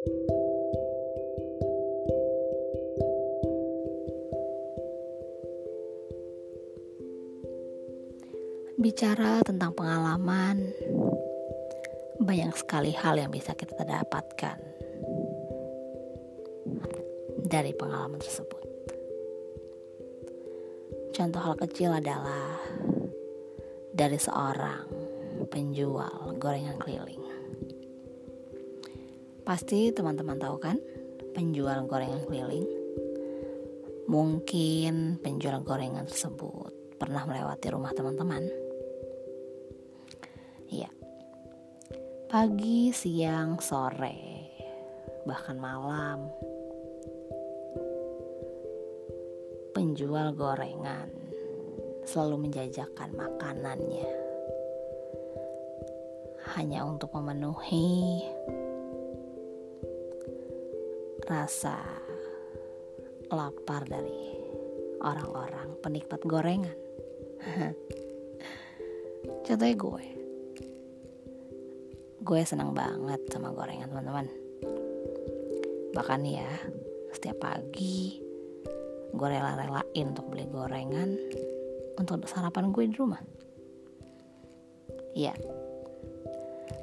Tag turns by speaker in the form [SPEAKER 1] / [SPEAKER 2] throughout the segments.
[SPEAKER 1] Bicara tentang pengalaman, banyak sekali hal yang bisa kita dapatkan dari pengalaman tersebut. Contoh hal kecil adalah dari seorang penjual gorengan keliling. Pasti teman-teman tahu kan, penjual gorengan keliling. Mungkin penjual gorengan tersebut pernah melewati rumah teman-teman pagi, siang, sore, bahkan malam. Penjual gorengan selalu menjajakan makanannya hanya untuk memenuhi rasa lapar dari orang-orang penikmat gorengan. Contohnya gue. Gue senang banget sama gorengan teman-teman. Bahkan ya setiap pagi gue rela-relain untuk beli gorengan untuk sarapan gue di rumah. Ya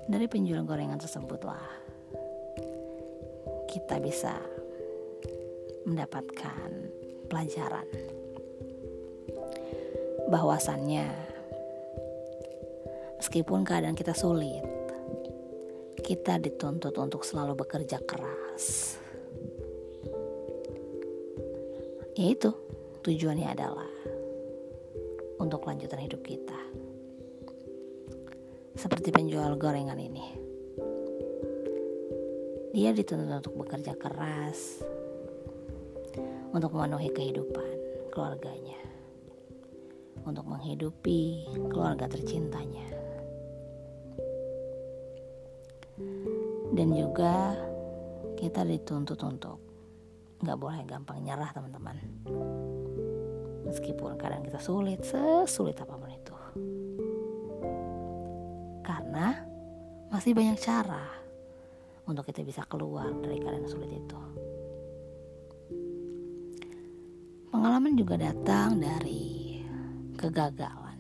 [SPEAKER 1] dari penjual gorengan tersebut lah kita bisa mendapatkan pelajaran bahwasannya meskipun keadaan kita sulit kita dituntut untuk selalu bekerja keras. Yaitu tujuannya adalah untuk lanjutan hidup kita. Seperti penjual gorengan ini. Dia dituntut untuk bekerja keras untuk memenuhi kehidupan keluarganya. Untuk menghidupi keluarga tercintanya. dan juga kita dituntut untuk nggak boleh gampang nyerah teman-teman meskipun kadang kita sulit sesulit apa pun itu karena masih banyak cara untuk kita bisa keluar dari keadaan sulit itu. Pengalaman juga datang dari kegagalan.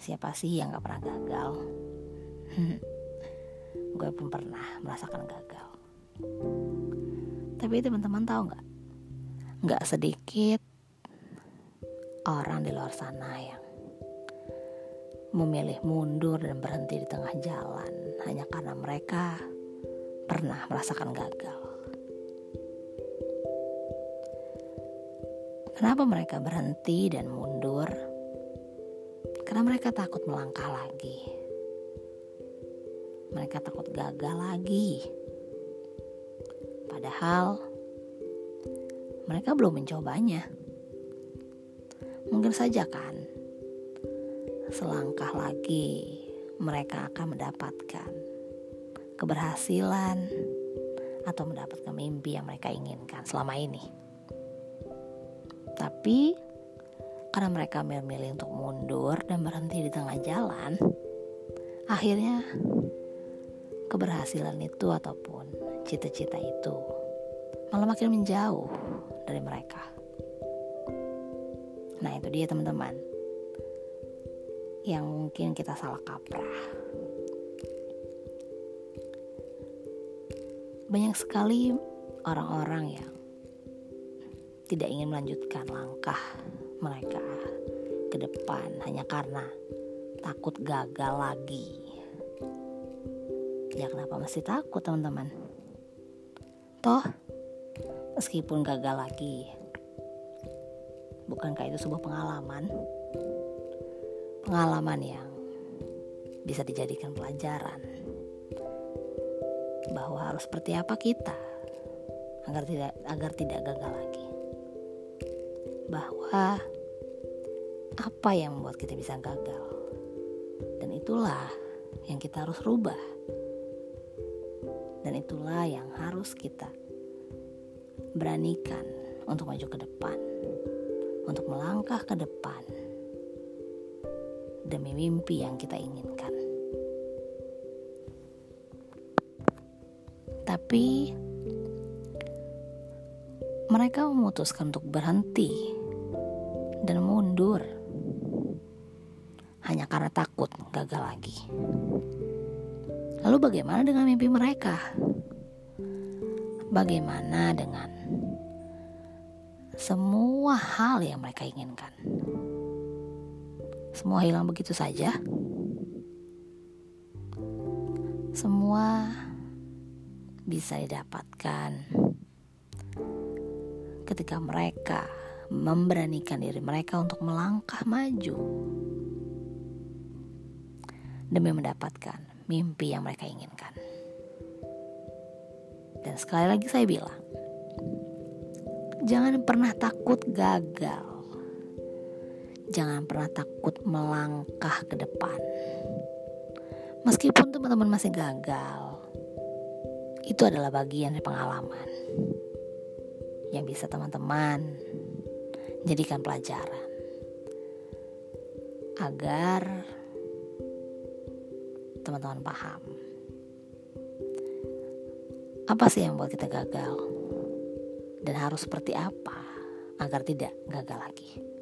[SPEAKER 1] Siapa sih yang gak pernah gagal? Gue pun pernah merasakan gagal. Tapi teman-teman tahu nggak nggak sedikit orang di luar sana yang memilih mundur dan berhenti di tengah jalan hanya karena mereka pernah merasakan gagal. Kenapa mereka berhenti dan mundur? Karena mereka takut melangkah lagi mereka takut gagal lagi. Padahal mereka belum mencobanya. Mungkin saja kan, selangkah lagi mereka akan mendapatkan keberhasilan atau mendapatkan mimpi yang mereka inginkan selama ini. Tapi karena mereka memilih untuk mundur dan berhenti di tengah jalan, akhirnya keberhasilan itu ataupun cita-cita itu malah makin menjauh dari mereka. Nah, itu dia teman-teman. Yang mungkin kita salah kaprah. Banyak sekali orang-orang yang tidak ingin melanjutkan langkah mereka ke depan hanya karena takut gagal lagi Ya kenapa masih takut teman-teman? Toh, meskipun gagal lagi, bukankah itu sebuah pengalaman? Pengalaman yang bisa dijadikan pelajaran bahwa harus seperti apa kita agar tidak agar tidak gagal lagi. Bahwa apa yang membuat kita bisa gagal dan itulah yang kita harus rubah dan itulah yang harus kita beranikan untuk maju ke depan, untuk melangkah ke depan demi mimpi yang kita inginkan. Tapi mereka memutuskan untuk berhenti dan mundur hanya karena takut gagal lagi. Lalu bagaimana dengan mimpi mereka? Bagaimana dengan semua hal yang mereka inginkan? Semua hilang begitu saja. Semua bisa didapatkan ketika mereka memberanikan diri mereka untuk melangkah maju demi mendapatkan mimpi yang mereka inginkan. Dan sekali lagi saya bilang, jangan pernah takut gagal. Jangan pernah takut melangkah ke depan. Meskipun teman-teman masih gagal, itu adalah bagian dari pengalaman yang bisa teman-teman jadikan pelajaran agar teman-teman paham apa sih yang membuat kita gagal dan harus seperti apa agar tidak gagal lagi.